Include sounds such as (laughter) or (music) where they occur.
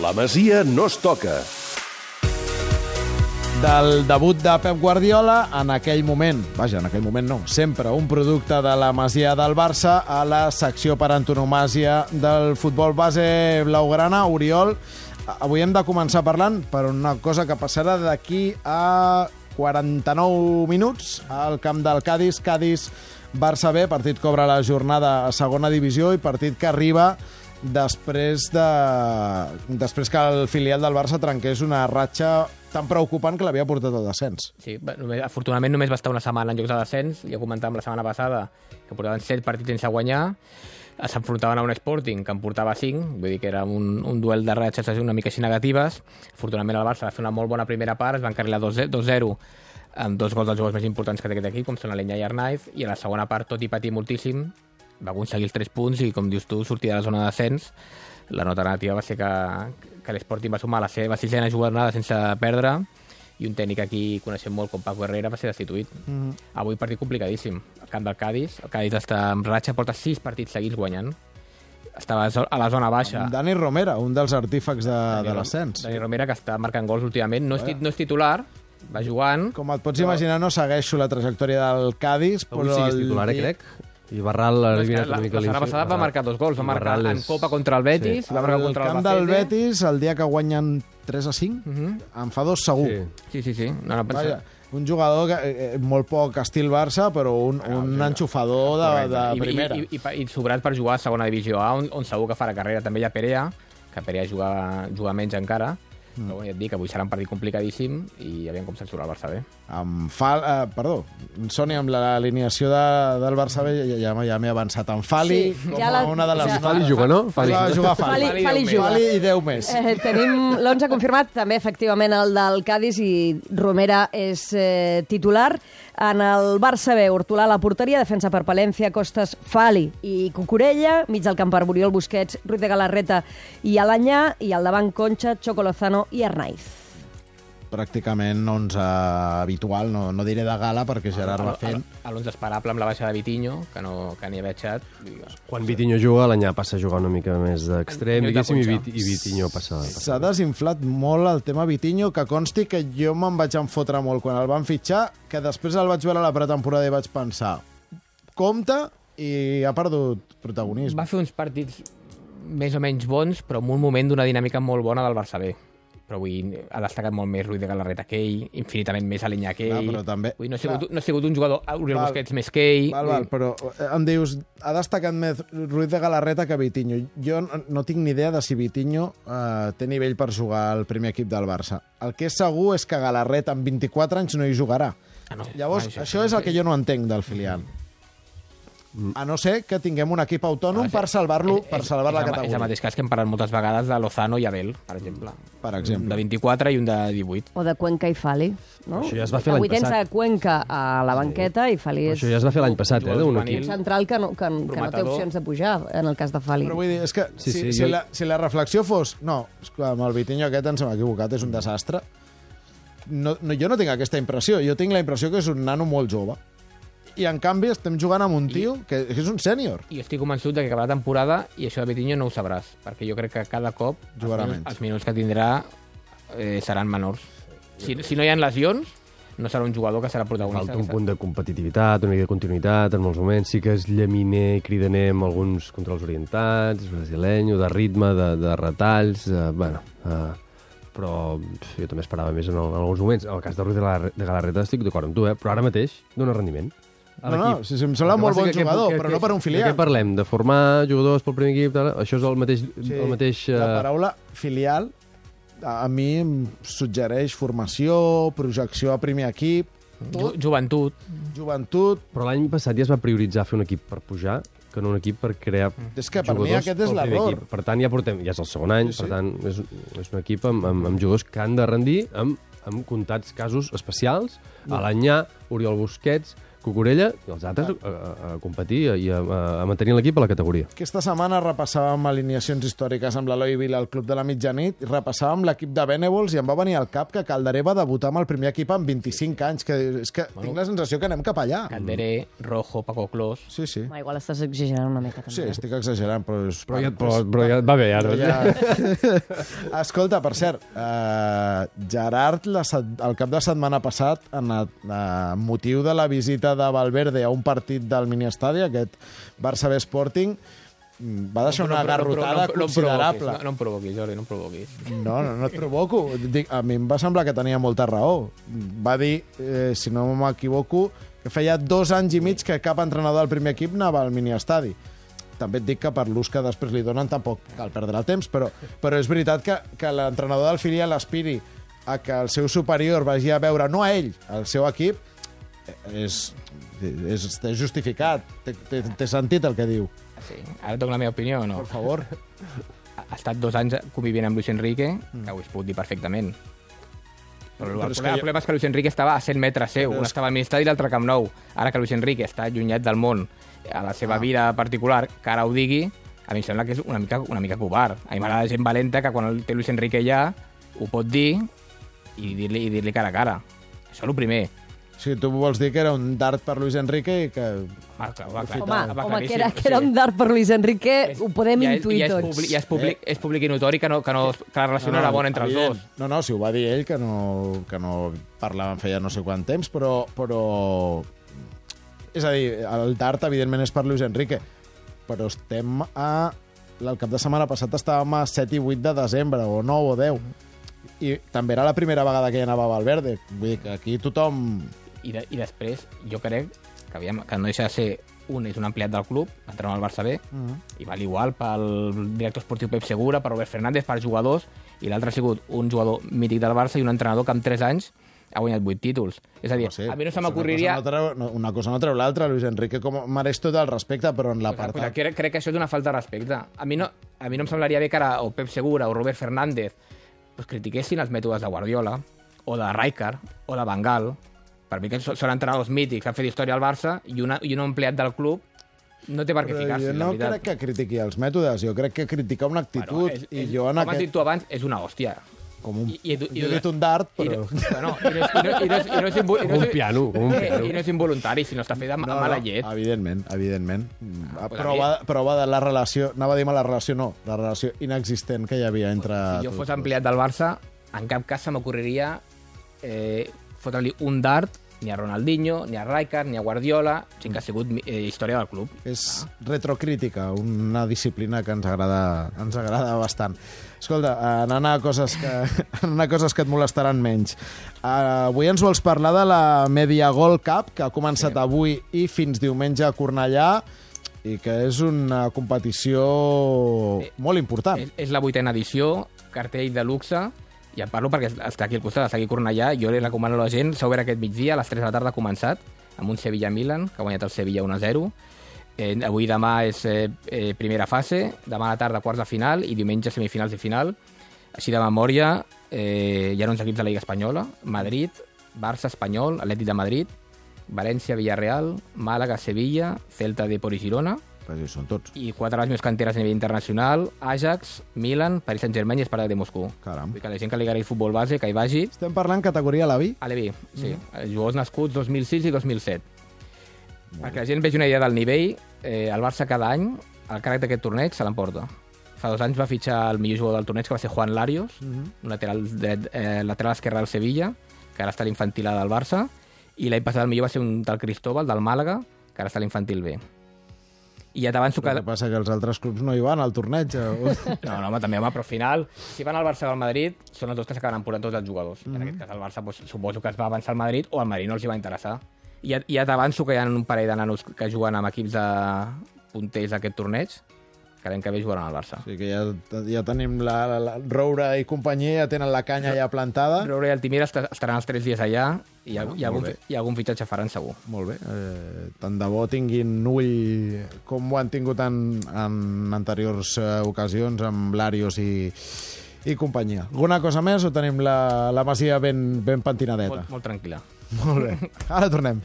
La Masia no es toca. Del debut de Pep Guardiola, en aquell moment, vaja, en aquell moment no, sempre un producte de la Masia del Barça a la secció per antonomàsia del futbol base blaugrana, Oriol. Avui hem de començar parlant per una cosa que passarà d'aquí a 49 minuts al camp del Cádiz. Cádiz Barça B, partit obre la jornada a segona divisió i partit que arriba després de després que el filial del Barça trenqués una ratxa tan preocupant que l'havia portat al descens. Sí, només, afortunadament només va estar una setmana en llocs de descens, ja comentàvem la setmana passada que portaven 7 partits sense guanyar, s'enfrontaven a un Sporting que en portava 5, vull dir que era un, un duel de ratxes una mica així negatives. Afortunadament el Barça va fer una molt bona primera part, es van carrilar 2-0 amb dos gols dels jugadors més importants que té aquest equip, com són Alenya i Arnaiz, i a la segona part, tot i patir moltíssim, va aconseguir els 3 punts i, com dius tu, sortir de la zona de descens. La nota negativa va ser que, que l'Sporting va sumar la seva sisena jornada sense perdre i un tècnic aquí coneixem molt com Paco Herrera va ser destituït. Mm. Avui partit complicadíssim. El camp del Cádiz, el Cádiz està en ratxa, porta 6 partits seguits guanyant. Estava a la zona baixa. Amb Dani Romera, un dels artífecs de, de l'ascens. Dani Romera, que està marcant gols últimament. No és, tit- no és titular, va jugant. Com et pots imaginar, no segueixo la trajectòria del Cádiz, Avui però... sí que és el titular, eh, dia- crec. I Barral que eliminat la, una mica la setmana passada va marcar dos gols. Va marcar Barral en és- Copa contra el Betis, Sí. va marcar El contra camp el del. Betis, el dia que guanyen 3 a 5, Uh -huh. en fa dos segur. Sí. Sí, sí, sí. No, no, Vaja, un jugador que, eh, eh, molt poc estil Barça, però un, un enxufador de, de I, primera. I, i, i, i sobrat per jugar a segona divisió A, on, on segur que farà carrera. També hi ha Perea, que Perea juga, juga menys encara. Mm. Però bueno, ja et dic, avui serà un partit complicadíssim i aviam com se'n surt el Barça bé. Amb Fal, eh, perdó, Soni, amb l'alineació de, del Barça B ja, ja, ja m'he avançat. En Fali, Sí, com ja la- una de les... ja- Fali juga, no? Fali. Va jugar Fali. Fali, Fali Fali juga. Fali i 10 més. Eh, tenim l'11 confirmat, també efectivament el del Cádiz i Romera és eh, titular. En el Barça B, Hortolà a la porteria, defensa per Palència, Costes, Fali i Cucurella, mig del camp per Oriol Busquets, Ruiz de Galarreta i Alanyà, i al davant Concha, Choco I Arnaiz. Pràcticament 11 habitual, no, no diré de gala perquè Gerard va fent. A l'11 esperable amb la baixa de Vitinho, que no que ni havia eixat. Quan Vitinho juga, l'Anyà passa a jugar una mica més d'extrem, diguéssim, i. Vit, i Vitinho passa... S'ha desinflat molt el tema Vitinho, que consti que jo me'n vaig enfotre molt quan el van fitxar, que després el vaig veure a la pretemporada i vaig pensar compte i ha perdut protagonisme. Va fer uns partits més o menys bons, però en un moment d'una dinàmica molt bona del Barça B. Però avui ha destacat molt més Ruiz de Galarreta que ell, infinitament més Alinyà que Clar, ell. però també- Avui no ha sigut, clar. no ha sigut un jugador, Oriol Val. Busquets més que ell. Val, val, però eh, em dius, ha destacat més Ruiz de Galarreta que Vitinho. Jo no, tinc ni idea de si Vitinho eh, té nivell per jugar al primer equip del Barça. El que és segur és que Galarreta amb 24 anys no hi jugarà. Ah, no. Llavors, Ah, això, és el que jo no entenc del filial. A no ser que tinguem un equip autònom per salvar-lo, per salvar la el- És el categoria, mateix cas que hem parlat moltes vegades de Lozano i Abel, per exemple. per Un exemple. de 24 i un de 18. O de Cuenca i Fali. No? Això ja es va fer l'any Avui tens passat. a Cuenca a la banqueta i Fali és Això ja es va fer l'any passat, eh, d'un equip. un central que no, que, que no té opcions de pujar, en el cas de Fali. Però vull dir, és que Sí, si, sí, si, jo- la, si la reflexió fos... No, amb el Vitinho aquest ens hem equivocat, és un desastre. No, no, jo no tinc aquesta impressió. Jo tinc la impressió que és un nano molt jove. I, en canvi, estem jugant amb un tio que, que és un sènior. I estic convençut de que acabarà la temporada i això de Vitinho no ho sabràs, perquè jo crec que cada cop Jugarà els, menys. minuts, els minuts que tindrà eh, seran menors. Si, si no hi ha lesions, no serà un jugador que serà protagonista. Falta un punt de competitivitat, una mica de continuïtat en molts moments. Sí que és llaminer i cridaner amb alguns controls orientats, brasilenyo, de ritme, de, de retalls... Eh, bueno, eh, però jo també esperava més en, el, en alguns moments. En el cas de Ruiz de, la, de Galarreta estic d'acord amb tu, eh? però ara mateix dona rendiment. A No, no, sí, sí, em sembla molt bon jugador, que- però no per un De filial. què parlem? De formar jugadors pel primer equip? Tal? Això és el mateix... Sí, el mateix eh, La paraula filial a, mi em suggereix formació, projecció a primer equip, Ju joventut. joventut... Però l'any passat ja es va prioritzar fer un equip per pujar que no un equip per crear És que per mi aquest és l'error. Per tant, ja portem, ja és el segon any, Sí, sí, per tant, és, és un equip amb, amb, amb jugadors que han de rendir amb, amb comptats casos especials. A l'Anyà, Oriol Busquets, Cucurella i els altres a, a, a competir i a, a, mantenir l'equip a la categoria. Aquesta setmana repassàvem alineacions històriques amb l'Eloi Vila al Club de la Mitjanit, i repassàvem l'equip de Benevols i em va venir al cap que Calderé va debutar amb el primer equip amb 25 anys, que és que bueno. tinc la sensació que anem cap allà. Calderé, Rojo, Paco Clos... Sí, sí. Home, igual estàs exagerant una mica, també. Sí, estic exagerant, però... És... Però ja, però, però ja va bé, ara. Ja... (laughs) Escolta, per cert, uh, Gerard, la, set- el cap de setmana passat, en a, a motiu de la visita de Valverde a un partit del miniestadi, aquest Barça B Sporting, mm, va deixar una garrotada no, no, considerable. No, no em provoquis, Jordi, no em provoquis. No, no, no et provoco. Dic, a mi em va semblar que tenia molta raó. Va dir, eh, si no m'equivoco, que feia dos anys i mig que cap entrenador del primer equip anava al miniestadi. També et dic que per l'ús que després li donen tampoc cal perdre el temps, però, però és veritat que, que l'entrenador del filial aspiri a que el seu superior vagi a veure, no a ell, al seu equip, és, és, és justificat. Té, té, té sentit el que diu. Sí. Ara dono la meva opinió o no? Per favor. Ha estat dos anys convivint amb Luis Enrique, que ho pot dir perfectament. Però, Però el, problema, el problema és que Luis Enrique estava a 100 metres seu. Un és- estava al Ministeri i l'altre a Camp Nou. Ara que Luis Enrique està allunyat del món, a la seva Ah. vida particular, que ara ho digui, a mi em sembla que és una mica, una mica covard. A mi m'agrada gent valenta que quan el té Luis Enrique ja ho pot dir i dir-li i dir cara a cara. Això és el primer. Sí, tu vols dir que era un dart per Luis Enrique i que... Ah, clar, va, clar, Home, va, home que, era, o que era sigui, un dart per Luis Enrique, és- ho podem ja, intuir ja és tots. Públic, ja és públic, és públic i notori que, no, que, no, que la relació no, era bona entre els evident. dos. No, no, si ho va dir ell, que no, que no parlaven feia no sé quant temps, però, però... És a dir, el dart, evidentment, és per Luis Enrique, però estem a... El cap de setmana passat estàvem a 7 i 8 de desembre, o 9 o 10. I també era la primera vegada que hi anava Valverde. Vull dir que aquí tothom... I, de, i després, jo crec que, aviam, que no deixa de ser un és un ampliat del club, entrenador al Barça B, Uh -huh. i val igual pel director esportiu Pep Segura, per Robert Fernández, per jugadors, i l'altre ha sigut un jugador mític del Barça i un entrenador que amb 3 anys ha guanyat 8 títols. És a dir, a mi no se m'ocorriria... Una, cosa no no, una cosa no treu l'altra. Luis Enrique com mereix tot el respecte, però en la part... Però crec, crec que això és una falta de respecte. A mi no, a mi no em semblaria bé que ara o Pep Segura o Robert Fernández pues, critiquessin els mètodes de Guardiola, o de Rijkaard, o de Bangal. Per mi que són entrenadors mítics que han fet història al Barça i, una, i un empleat del club no té per què Però ficar-se, jo la no crec que critiqui els mètodes, jo crec que critica una actitud. és, i és, jo en com has aquest... dit tu abans, és una hòstia. Com un, I- i- i- jo he dit un dart, I però... no, (laughs) bueno, i no, és- i no, i no, és- i no és i no Com un és- piano, com un eh, piano. I no és involuntari, sinó està fet amb, amb mala llet. Evidentment, evidentment. Ah, pues prova, prova de la relació, anava a dir mala relació, no, la relació inexistent que hi havia entre... Si jo fos dos. ampliat del Barça, en cap cas se m'ocorreria eh, fotre-li un dart ni a Ronaldinho, ni a Rijkaard, ni a Guardiola, gent que ha sigut eh, història del club. És retrocrítica, una disciplina que ens agrada, ens agrada bastant. Escolta, anant a coses que, (laughs) anant a coses que et molestaran menys. Uh, avui ens vols parlar de la Media Gold Cup, que ha començat sí. avui i fins diumenge a Cornellà, i que és una competició Eh, molt important. És, és la vuitena edició, cartell de luxe, i en parlo perquè està aquí al costat, està aquí a Cornellà, jo li recomano a la gent, s'ha obert aquest migdia, a les 3 de la tarda ha començat, amb un Sevilla-Milan, que ha guanyat el Sevilla 1-0, Eh, avui demà és eh, eh, primera fase, demà a la tarda quarts de final i diumenge semifinals i final. Així de memòria, eh, hi ha uns equips de la Lliga Espanyola, Madrid, Barça, Espanyol, Atlètic de Madrid, València, Villarreal, Màlaga, Sevilla, Celta de Por i Girona, Sí, són tots. i quatre de les meves canteres a nivell internacional, Ajax, Milan, Paris Saint-Germain i Esparta de Moscou. Caram. Vull que la gent que li agradi futbol base, que hi vagi, Estem parlant categoria a la vi? a l'EVI, sí. Mm. Jugadors nascuts 2006 i 2007. Perquè la gent vegi una idea del nivell, eh, el Barça cada any, el càrrec d'aquest torneig se l'emporta. Fa dos anys va fitxar el millor jugador del torneig, que va ser Juan Larios, mm -hmm. un lateral, dret, eh, lateral esquerre del Sevilla, que ara està a l'infantil A del Barça, i l'any passat el millor va ser un tal Cristóbal, del Màlaga, que ara està a l'infantil B. I ja t'avanço que... El que passa que els altres clubs no hi van al torneig. O... (laughs) No, no, home, també, home, però al final, si van al Barça o al Madrid, són els dos que s'acaben emportant tots els jugadors. Mm -hmm. En aquest cas, el Barça doncs, suposo que es va avançar al Madrid o al Madrid no els hi va interessar. I ja, ja t'avanço que hi ha un parell de nanos que juguen amb equips de punters d'aquest torneig, que l'any que ve jugaran al Barça. Sí que ja, ja tenim la, la, la Roura i companyia, ja tenen la canya ja plantada. Roure i Altimira est- estaran els tres dies allà i, Ah, hi, ha, algun, hi ha algun fitxatge faran segur. Molt bé. Eh, tant de bo tinguin ull com ho han tingut en, en anteriors eh, ocasions amb l'Àrios i, i companyia. Alguna cosa més o tenim la, la masia ben, ben pentinadeta? Molt, molt tranquil·la. Molt bé. Ara tornem.